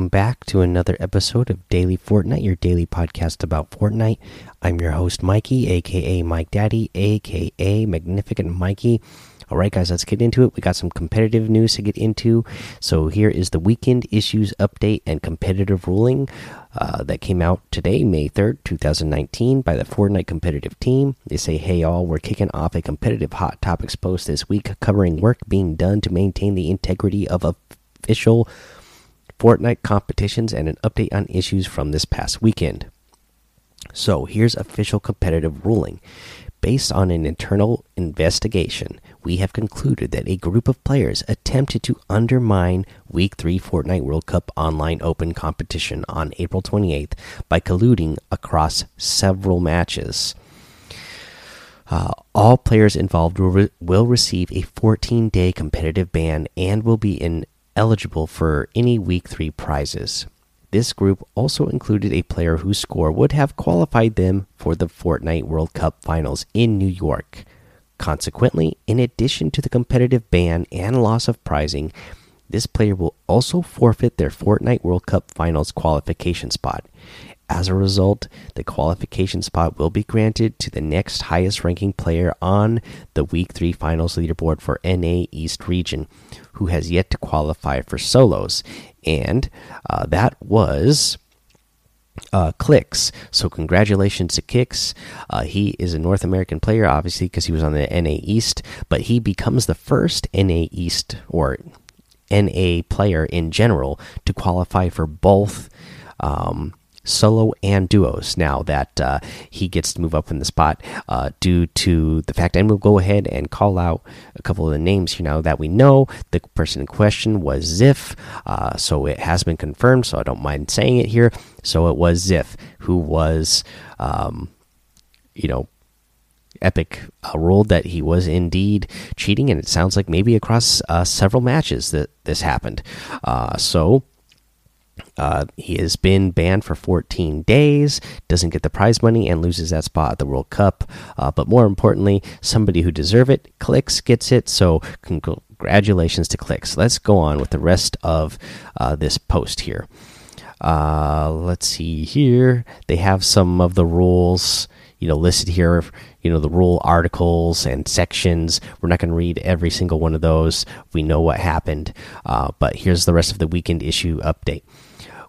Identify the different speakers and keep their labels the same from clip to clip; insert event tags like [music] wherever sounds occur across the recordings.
Speaker 1: Welcome back to another episode of Daily Fortnite, your daily podcast about Fortnite. I'm your host, Mikey, aka Mike Daddy, aka Magnificent Mikey. All right, guys, let's get into it. We got some competitive news to get into. So, here is the weekend issues update and competitive ruling uh, that came out today, May 3rd, 2019, by the Fortnite competitive team. They say, Hey, all, we're kicking off a competitive Hot Topics post this week covering work being done to maintain the integrity of official Fortnite competitions, and an update on issues from this past weekend. So, here's official competitive ruling. Based on an internal investigation, we have concluded that a group of players attempted to undermine Week 3 Fortnite World Cup Online Open competition on April 28th by colluding across several matches. Uh, all players involved will, re will receive a 14 day competitive ban and will be in eligible for any Week 3 prizes. This group also included a player whose score would have qualified them for the Fortnite World Cup finals in New York. Consequently, in addition to the competitive ban and loss of prizing, this player will also forfeit their Fortnite World Cup finals qualification spot. As a result, the qualification spot will be granted to the next highest ranking player on the Week 3 finals leaderboard for NA East region, who has yet to qualify for solos. And uh, that was uh, Clix. So congratulations to Clix. Uh, he is a North American player, obviously, because he was on the NA East, but he becomes the first NA East or NA player in general to qualify for both. Um, solo and duos now that uh, he gets to move up in the spot uh, due to the fact and we'll go ahead and call out a couple of the names here now that we know. The person in question was ziff uh, so it has been confirmed so i don't mind saying it here. So it was ziff who was um, you know epic uh, ruled that he was indeed cheating and it sounds like maybe across uh, several matches that this happened. Uh, so uh, he has been banned for 14 days, doesn't get the prize money, and loses that spot at the World Cup. Uh, but more importantly, somebody who deserve it, Clix, gets it. So congratulations to Clix. Let's go on with the rest of uh, this post here. Uh, let's see here. They have some of the rules, you know, listed here. You know, the rule articles and sections. We're not going to read every single one of those. We know what happened. Uh, but here's the rest of the weekend issue update.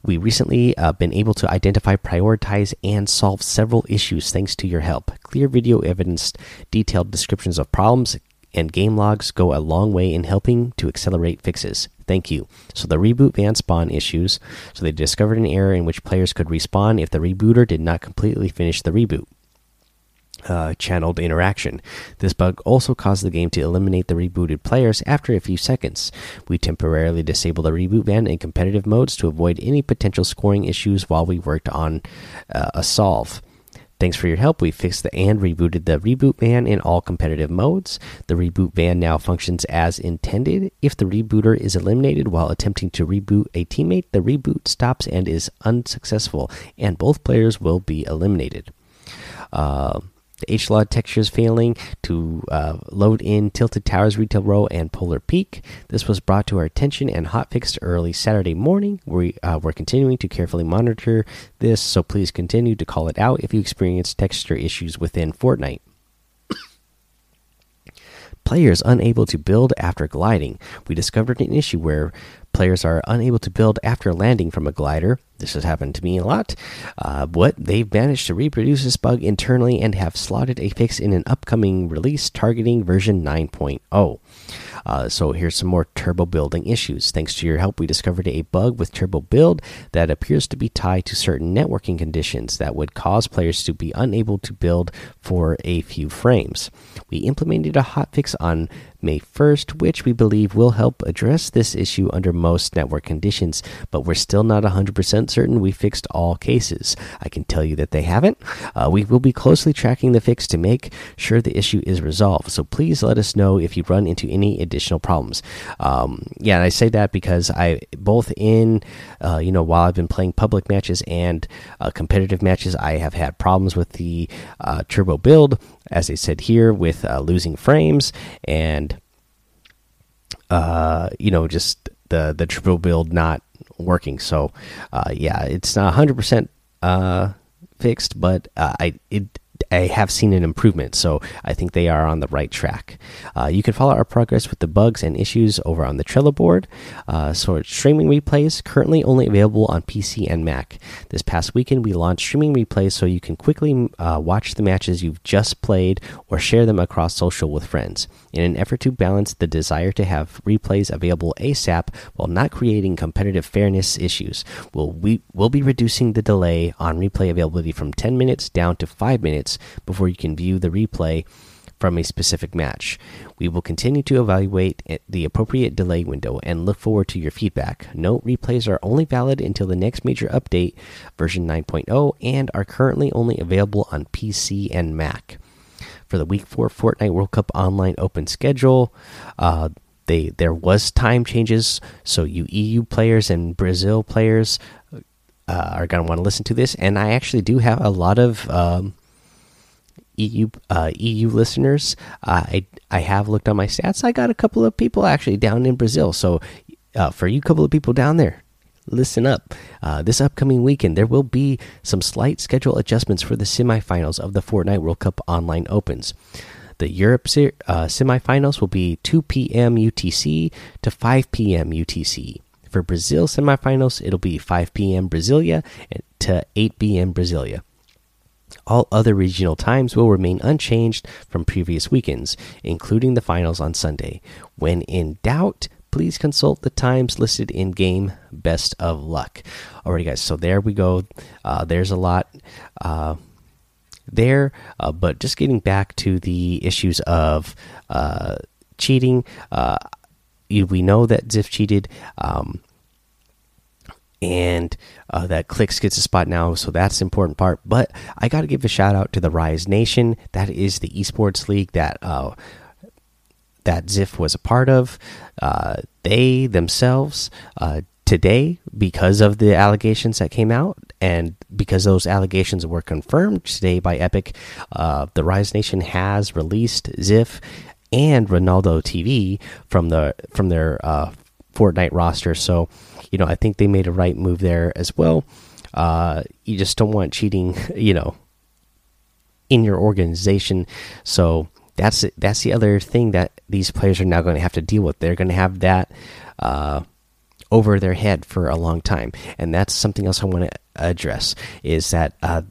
Speaker 1: We recently uh, been able to identify, prioritize, and solve several issues thanks to your help. Clear video evidence, detailed descriptions of problems, and game logs go a long way in helping to accelerate fixes. Thank you. So, the reboot van spawn issues. So, they discovered an error in which players could respawn if the rebooter did not completely finish the reboot uh, channeled interaction. This bug also caused the game to eliminate the rebooted players after a few seconds. We temporarily disabled the reboot van in competitive modes to avoid any potential scoring issues while we worked on uh, a solve. Thanks for your help. We fixed the and rebooted the reboot van in all competitive modes. The reboot van now functions as intended. If the rebooter is eliminated while attempting to reboot a teammate, the reboot stops and is unsuccessful, and both players will be eliminated. Uh, the HLOD textures failing to uh, load in Tilted Towers Retail Row and Polar Peak. This was brought to our attention and hotfixed early Saturday morning. We, uh, we're continuing to carefully monitor this, so please continue to call it out if you experience texture issues within Fortnite. [coughs] Players unable to build after gliding. We discovered an issue where players are unable to build after landing from a glider. This has happened to me a lot. Uh, but they've managed to reproduce this bug internally and have slotted a fix in an upcoming release targeting version 9.0. Uh, so here's some more turbo building issues. Thanks to your help, we discovered a bug with turbo build that appears to be tied to certain networking conditions that would cause players to be unable to build for a few frames. We implemented a hotfix on May 1st, which we believe will help address this issue under most network conditions, but we're still not 100% certain we fixed all cases. I can tell you that they haven't. Uh, we will be closely tracking the fix to make sure the issue is resolved, so please let us know if you run into any additional problems. Um, yeah, and I say that because I, both in, uh, you know, while I've been playing public matches and uh, competitive matches, I have had problems with the uh, turbo build, as I said here, with uh, losing frames and uh, you know, just the the triple build not working. So, uh, yeah, it's not 100% uh, fixed, but uh, I it I have seen an improvement, so I think they are on the right track. Uh, you can follow our progress with the bugs and issues over on the Trello board. Uh, so, streaming replays currently only available on PC and Mac. This past weekend, we launched streaming replays so you can quickly uh, watch the matches you've just played or share them across social with friends. In an effort to balance the desire to have replays available ASAP while not creating competitive fairness issues, we'll, we will be reducing the delay on replay availability from 10 minutes down to 5 minutes before you can view the replay from a specific match. We will continue to evaluate the appropriate delay window and look forward to your feedback. Note replays are only valid until the next major update, version 9.0, and are currently only available on PC and Mac. For the Week 4 Fortnite World Cup Online Open schedule, uh, they there was time changes, so you EU players and Brazil players uh, are going to want to listen to this. And I actually do have a lot of um, EU uh, EU listeners. Uh, I I have looked on my stats. I got a couple of people actually down in Brazil. So uh, for you, couple of people down there, listen up. Uh, this upcoming weekend, there will be some slight schedule adjustments for the semifinals of the Fortnite World Cup Online Opens. The Europe uh, semifinals will be 2 p.m. UTC to 5 p.m. UTC. For Brazil semifinals, it'll be 5 p.m. Brasilia to 8 p.m. Brasilia. All other regional times will remain unchanged from previous weekends, including the finals on Sunday. When in doubt, please consult the times listed in game. Best of luck. Alrighty, guys, so there we go. Uh, there's a lot uh, there, uh, but just getting back to the issues of uh, cheating. Uh, we know that Ziff cheated. Um, and uh, that Clix gets a spot now so that's important part but i got to give a shout out to the rise nation that is the esports league that uh, that ziff was a part of uh, they themselves uh, today because of the allegations that came out and because those allegations were confirmed today by epic uh, the rise nation has released ziff and ronaldo tv from the from their uh, fortnite roster so you know, I think they made a right move there as well. Uh, you just don't want cheating, [laughs] you know, in your organization. So that's that's the other thing that these players are now going to have to deal with. They're going to have that uh, over their head for a long time, and that's something else I want to address. Is that uh,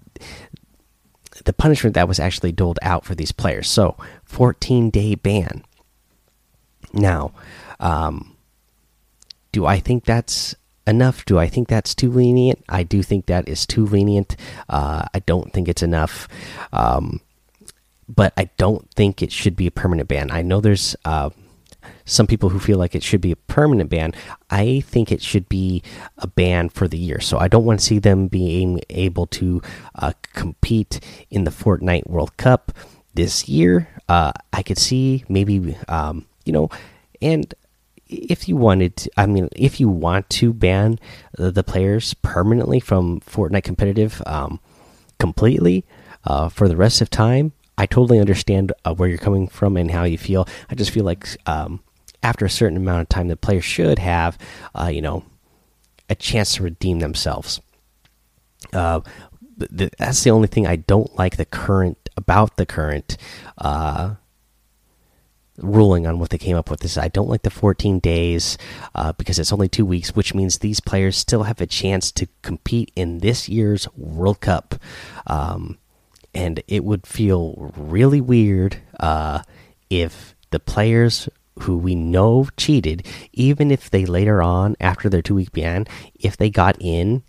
Speaker 1: the punishment that was actually doled out for these players? So, 14 day ban. Now, um, do I think that's enough? Do I think that's too lenient? I do think that is too lenient. Uh, I don't think it's enough. Um, but I don't think it should be a permanent ban. I know there's uh, some people who feel like it should be a permanent ban. I think it should be a ban for the year. So I don't want to see them being able to uh, compete in the Fortnite World Cup this year. Uh, I could see maybe, um, you know, and if you wanted to, I mean, if you want to ban the players permanently from Fortnite competitive um, completely uh, for the rest of time, I totally understand uh, where you're coming from and how you feel. I just feel like um, after a certain amount of time, the player should have, uh, you know, a chance to redeem themselves. Uh, the, that's the only thing I don't like the current about the current uh, ruling on what they came up with is I don't like the 14 days uh, because it's only two weeks, which means these players still have a chance to compete in this year's World Cup. Um, and it would feel really weird uh, if the players who we know cheated, even if they later on, after their two week ban, if they got in,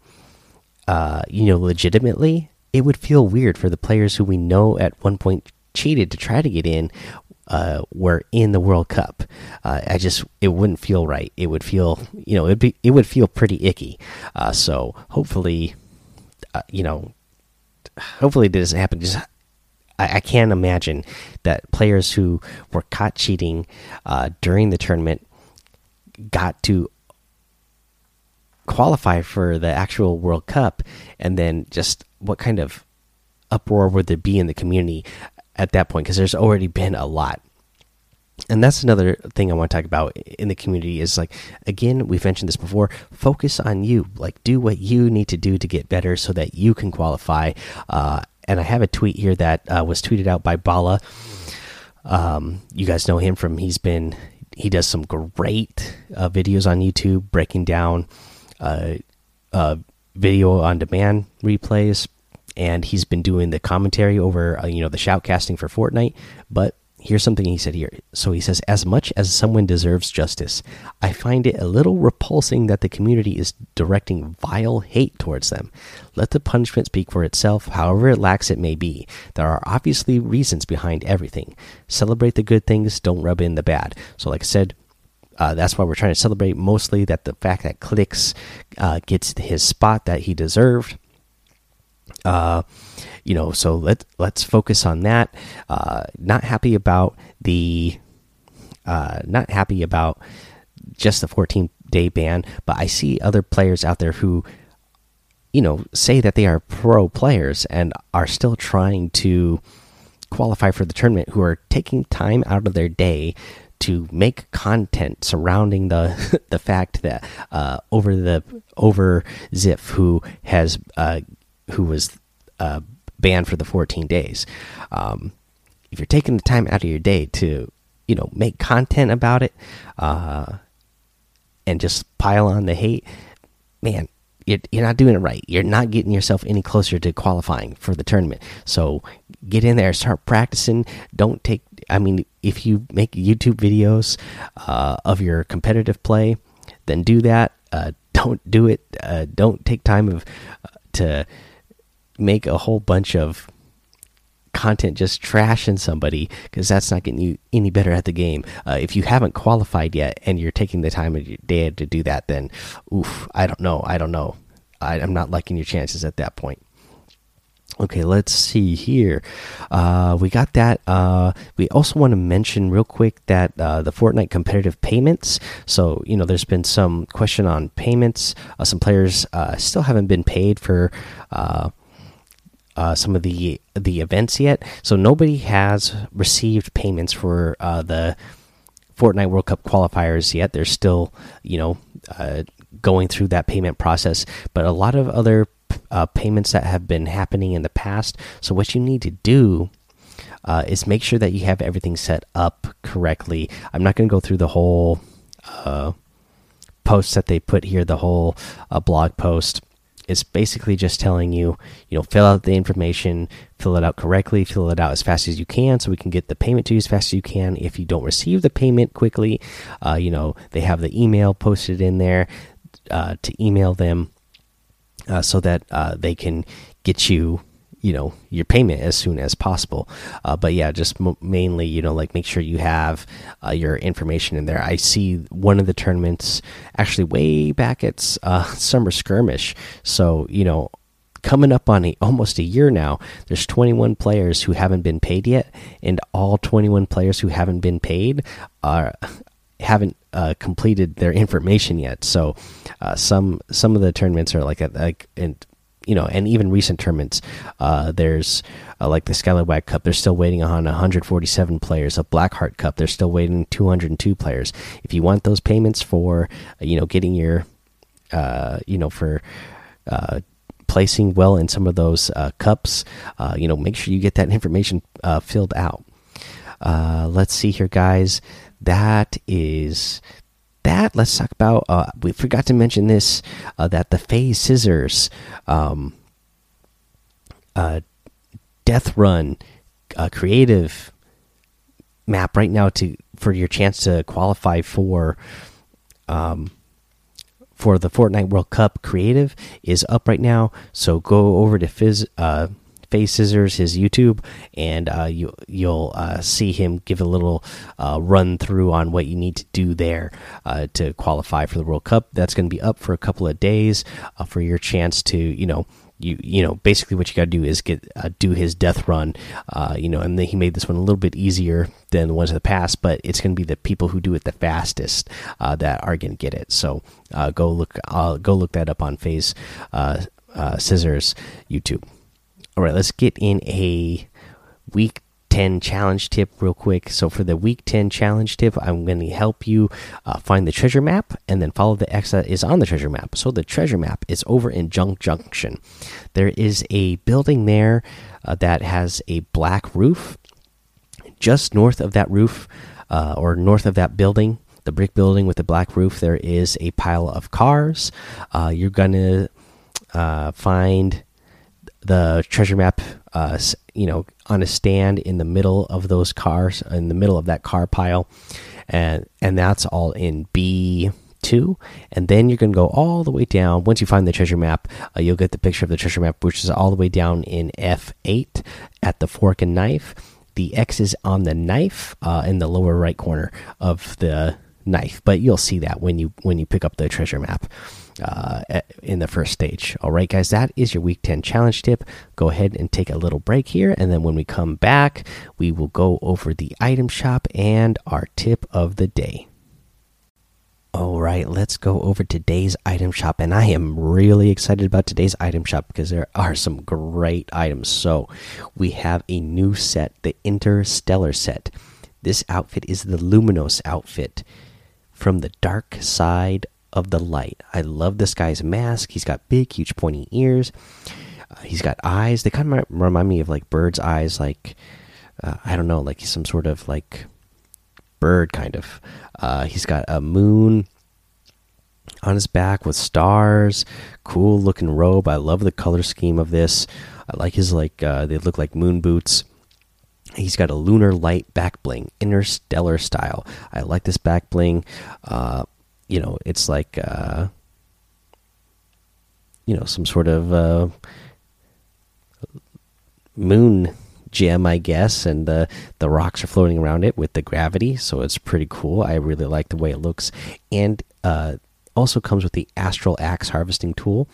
Speaker 1: uh, you know, legitimately, it would feel weird for the players who we know at one point cheated to try to get in uh, were in the World Cup. Uh, I just it wouldn't feel right. It would feel you know it'd be it would feel pretty icky. Uh, so hopefully, uh, you know, hopefully it doesn't happen. Just I, I can't imagine that players who were caught cheating uh, during the tournament got to qualify for the actual World Cup, and then just what kind of uproar would there be in the community? at that point because there's already been a lot. And that's another thing I want to talk about in the community is like again we've mentioned this before focus on you. Like do what you need to do to get better so that you can qualify. Uh, and I have a tweet here that uh, was tweeted out by Bala. Um, you guys know him from he's been he does some great uh, videos on YouTube breaking down uh, uh, video on demand replays. And he's been doing the commentary over uh, you know the shoutcasting for Fortnite. But here's something he said here. So he says, as much as someone deserves justice, I find it a little repulsing that the community is directing vile hate towards them. Let the punishment speak for itself, however lax it may be. There are obviously reasons behind everything. Celebrate the good things, don't rub in the bad. So, like I said, uh, that's why we're trying to celebrate mostly that the fact that Clix uh, gets his spot that he deserved. Uh, you know, so let let's focus on that. Uh, not happy about the, uh, not happy about just the 14 day ban, but I see other players out there who, you know, say that they are pro players and are still trying to qualify for the tournament, who are taking time out of their day to make content surrounding the [laughs] the fact that uh, over the over Ziff who has uh, who was uh, banned for the 14 days. Um, if you're taking the time out of your day to, you know, make content about it, uh, and just pile on the hate, man, you're, you're not doing it right. You're not getting yourself any closer to qualifying for the tournament. So get in there, start practicing. Don't take, I mean, if you make YouTube videos uh, of your competitive play, then do that. Uh, don't do it. Uh, don't take time of uh, to make a whole bunch of content just trashing somebody because that's not getting you any better at the game. Uh, if you haven't qualified yet and you're taking the time of your day to do that, then oof, I don't know. I don't know. I, am not liking your chances at that point. Okay, let's see here. Uh, we got that. Uh, we also want to mention real quick that uh, the Fortnite competitive payments. So, you know, there's been some question on payments. Uh, some players uh, still haven't been paid for uh, some of the the events yet, so nobody has received payments for uh, the Fortnite World Cup qualifiers yet. They're still, you know, uh, going through that payment process, but a lot of other uh, payments that have been happening in the past. So what you need to do uh, is make sure that you have everything set up correctly. I'm not going to go through the whole uh, post that they put here, the whole blog post it's basically just telling you, you know, fill out the information, fill it out correctly, fill it out as fast as you can so we can get the payment to you as fast as you can. If you don't receive the payment quickly, uh, you know, they have the email posted in there uh, to email them uh, so that uh, they can get you you know your payment as soon as possible. Uh, but yeah just mainly you know like make sure you have uh, your information in there. I see one of the tournaments actually way back at uh, [laughs] summer skirmish. So you know coming up on a, almost a year now there's 21 players who haven't been paid yet and all 21 players who haven't been paid are [laughs] haven't uh, completed their information yet. So uh, some some of the tournaments are like a, like in you know, and even recent tournaments, uh, there's uh, like the Skylab Cup, they're still waiting on 147 players. A Blackheart Cup, they're still waiting 202 players. If you want those payments for, uh, you know, getting your, uh, you know, for uh, placing well in some of those uh, cups, you know, make sure you get that information filled out. let's see here, guys. That is that, let's talk about. Uh, we forgot to mention this uh, that the FaZe Scissors um, uh, Death Run uh, creative map right now to for your chance to qualify for um, for the Fortnite World Cup creative is up right now. So go over to Fizz FaZe Scissors his YouTube, and uh, you you'll uh, see him give a little uh, run through on what you need to do there uh, to qualify for the World Cup. That's going to be up for a couple of days uh, for your chance to you know you you know basically what you got to do is get uh, do his death run uh, you know and then he made this one a little bit easier than the ones in the past but it's going to be the people who do it the fastest uh, that are going to get it so go look go look that up on FaZe Scissors YouTube all right, let's get in a week 10 challenge tip real quick. So, for the week 10 challenge tip, I'm going to help you uh, find the treasure map and then follow the X that is on the treasure map. So, the treasure map is over in Junk Junction. There is a building there uh, that has a black roof. Just north of that roof, uh, or north of that building, the brick building with the black roof, there is a pile of cars. Uh, you're going to uh, find the treasure map uh, you know on a stand in the middle of those cars in the middle of that car pile. And and that's all in b2 and then you're going to go all the way down. Once you find the treasure map uh, you'll get the picture of the treasure map which is all the way down in f8 at the fork and knife. The x is on the knife uh, in the lower right corner of the knife but you'll see that when you when you pick up the treasure map uh, in the first stage. All right, guys, that is your week 10 challenge tip. Go ahead and take a little break here. And then when we come back, we will go over the item shop and our tip of the day. All right, let's go over today's item shop. And I am really excited about today's item shop because there are some great items. So, we have a new set, the Interstellar set. This outfit is the Luminos outfit from the dark side of the light. I love this guy's mask. He's got big, huge, pointy ears. Uh, he's got eyes. They kind of remind me of like bird's eyes, like uh, I don't know, like some sort of like bird kind of. Uh, he's got a moon on his back with stars. Cool looking robe. I love the color scheme of this. I like his like uh, they look like moon boots. He's got a lunar light back bling, interstellar style. I like this back bling. Uh, you know, it's like uh, you know some sort of uh, moon gem, I guess, and the the rocks are floating around it with the gravity, so it's pretty cool. I really like the way it looks, and uh, also comes with the Astral Axe harvesting tool,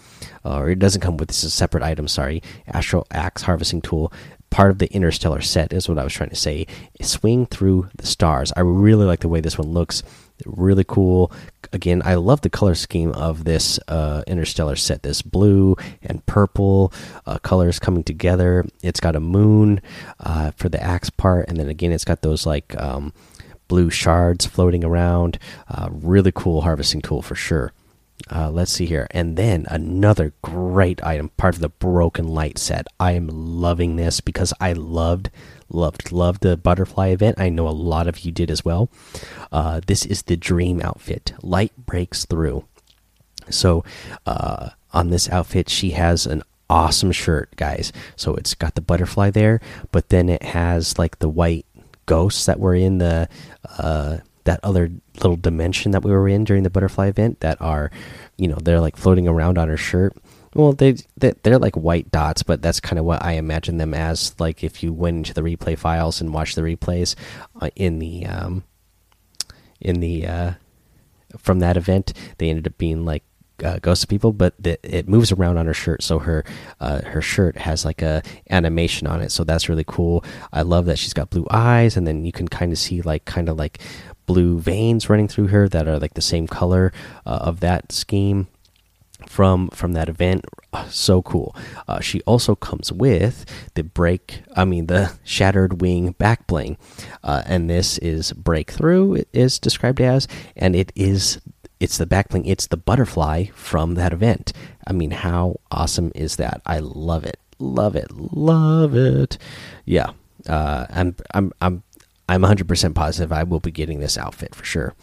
Speaker 1: or it doesn't come with this is a separate item. Sorry, Astral Axe harvesting tool. Part of the interstellar set is what I was trying to say. Swing through the stars. I really like the way this one looks really cool. Again, I love the color scheme of this uh, interstellar set. This blue and purple uh, colors coming together. It's got a moon uh, for the axe part, and then again, it's got those like um, blue shards floating around. Uh, really cool harvesting tool for sure. Uh, let's see here. And then another great item, part of the Broken Light set. I am loving this because I loved, loved, loved the butterfly event. I know a lot of you did as well. Uh, this is the Dream outfit. Light breaks through. So uh, on this outfit, she has an awesome shirt, guys. So it's got the butterfly there, but then it has like the white ghosts that were in the uh, that other little dimension that we were in during the butterfly event that are, you know, they're like floating around on her shirt. Well, they, they they're like white dots, but that's kind of what I imagine them as. Like if you went into the replay files and watched the replays uh, in the um, in the uh, from that event, they ended up being like uh, ghosts of people, but the, it moves around on her shirt, so her uh, her shirt has like a animation on it, so that's really cool. I love that she's got blue eyes, and then you can kind of see like kind of like blue veins running through her that are like the same color uh, of that scheme from from that event. So cool. Uh, she also comes with the break i mean the [laughs] shattered wing back bling. Uh, and this is breakthrough it is described as and it is it's the back bling it's the butterfly from that event. I mean how awesome is that? I love it. Love it. Love it. Yeah. Uh, i'm i'm i'm I'm 100% positive I will be getting this outfit for sure.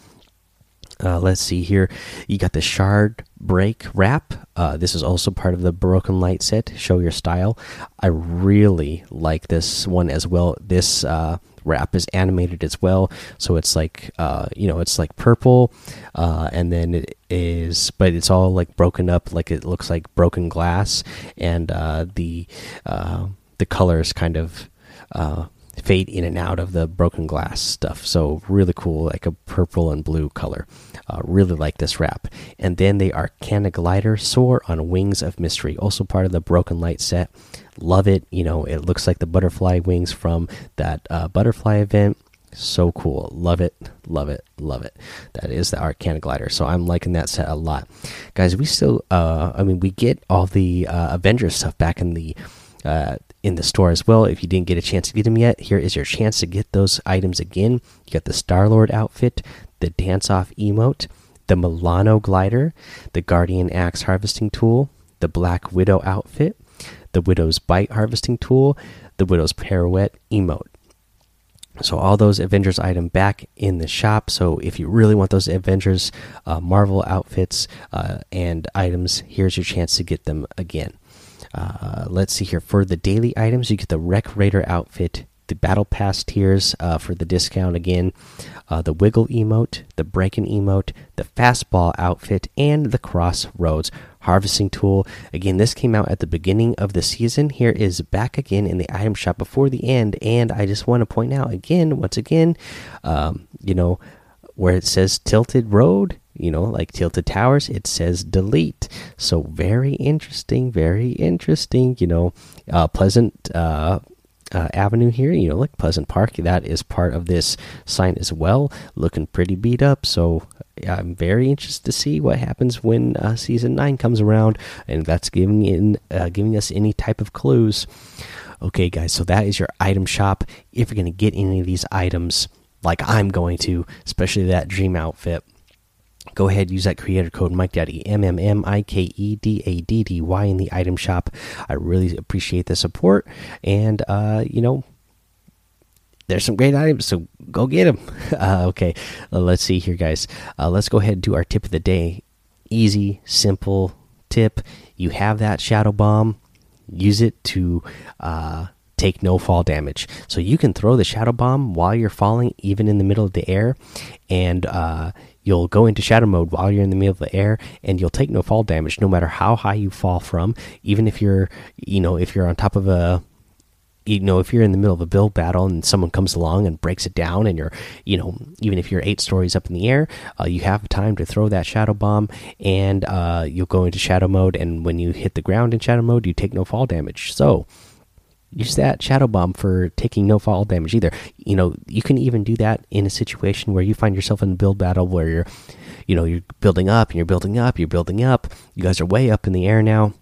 Speaker 1: Uh, let's see here. You got the shard break wrap. Uh, this is also part of the broken light set. Show your style. I really like this one as well. This uh, wrap is animated as well, so it's like uh, you know it's like purple, uh, and then it is, but it's all like broken up, like it looks like broken glass, and uh, the the colors kind of fade in and out of the broken glass stuff. So really cool, like a purple and blue color. Uh, really like this wrap. And then the Arcana Glider soar on wings of mystery, also part of the Broken Light set. Love it. You know, it looks like the butterfly wings from that uh, butterfly event. So cool. Love it. Love it. Love it. That is the Arcana Glider. So I'm liking that set a lot. Guys, we still, uh, I mean, we get all the uh, Avengers stuff back in the uh, in the store as well. If you didn't get a chance to get them yet, here is your chance to get those items again. You got the Star Lord outfit, the Dance Off emote, the Milano glider, the Guardian Axe harvesting tool, the Black Widow outfit, the Widow's Bite harvesting tool, the Widow's Pirouette emote. So all those Avengers item back in the shop. So if you really want those Avengers uh, Marvel outfits uh, and items, here's your chance to get them again. Uh, let's see here for the daily items. You get the Wreck Raider outfit, the Battle Pass tiers uh, for the discount again, uh, the Wiggle emote, the Breaking emote, the Fastball outfit, and the Crossroads harvesting tool. Again, this came out at the beginning of the season. Here is back again in the item shop before the end. And I just want to point out again, once again, um, you know, where it says Tilted Road, you know, like Tilted Towers, it says delete. So very interesting, very interesting, you know, uh, pleasant. Uh, uh, avenue here, you know, like Pleasant Park. That is part of this sign as well. Looking pretty beat up. So I'm very interested to see what happens when uh, season nine comes around, and that's giving in uh, giving us any type of clues. Okay, guys, so that is your item shop. If you're going to get any of these items, like I'm going to, especially that dream outfit, go ahead use that creator code Mike Daddy M M M I K E D A D D Y in the item shop. I really appreciate the support, and uh, you know there's some great items, so go get them. [laughs] Uh, okay, uh, let's see here, guys. Uh, let's go ahead and do our tip of the day. Easy, simple tip. You have that shadow bomb, use it to uh, take no fall damage. So you can throw the shadow bomb while you're falling, even in the middle of the air, and uh, you'll go into shadow mode while you're in the middle of the air and you'll take no fall damage no matter how high you fall from even if you're you know if you're on top of a you know if you're in the middle of a build battle and someone comes along and breaks it down and you're you know even if you're eight stories up in the air uh, you have time to throw that shadow bomb and uh, you'll go into shadow mode and when you hit the ground in shadow mode you take no fall damage so use that shadow bomb for taking no fall damage either. You know you can even do that in a situation where you find yourself in a build battle where you're you know you're building up and you're building up you're building up. You guys are way up in the air now.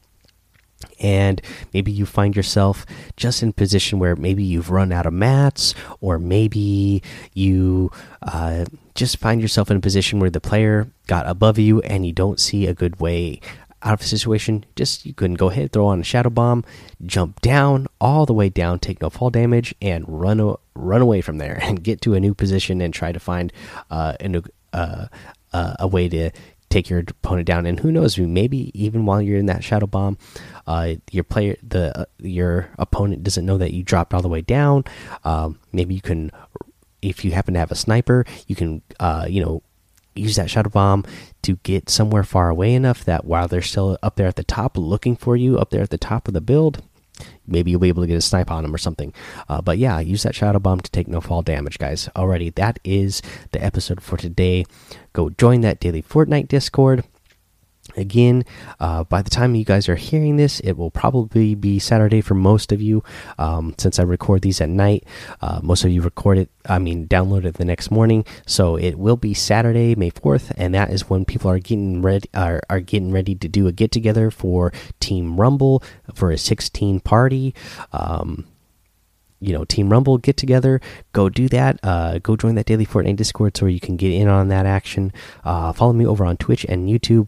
Speaker 1: And maybe you find yourself just in position where maybe you've run out of mats or maybe you uh, just find yourself in a position where the player got above you and you don't see a good way out of a situation just you can go ahead throw on a shadow bomb jump down all the way down take no fall damage and run run away from there [laughs] and get to a new position and try to find uh, a, uh, uh, a way to take your opponent down. And who knows, maybe even while you're in that shadow bomb, uh, your player, the uh, your opponent doesn't know that you dropped all the way down. Um, maybe you can, if you happen to have a sniper, you can, uh, you know, use that shadow bomb to get somewhere far away enough that while they're still up there at the top looking for you, up there at the top of the build, maybe you'll be able to get a snipe on them or something. Uh, but yeah, use that shadow bomb to take no fall damage, guys. Alrighty, that is the episode for today. Go join that daily Fortnite Discord. Again, uh, by the time you guys are hearing this, it will probably be Saturday for most of you. Um, since I record these at night, uh, most of you record it, I mean, download it the next morning. So it will be Saturday, May fourth, and that is when people are getting ready are, are getting ready to do a get together for Team Rumble for a 16 party. Um, you know team rumble get together go do that uh, go join that daily fortnite discord so you can get in on that action uh, follow me over on twitch and youtube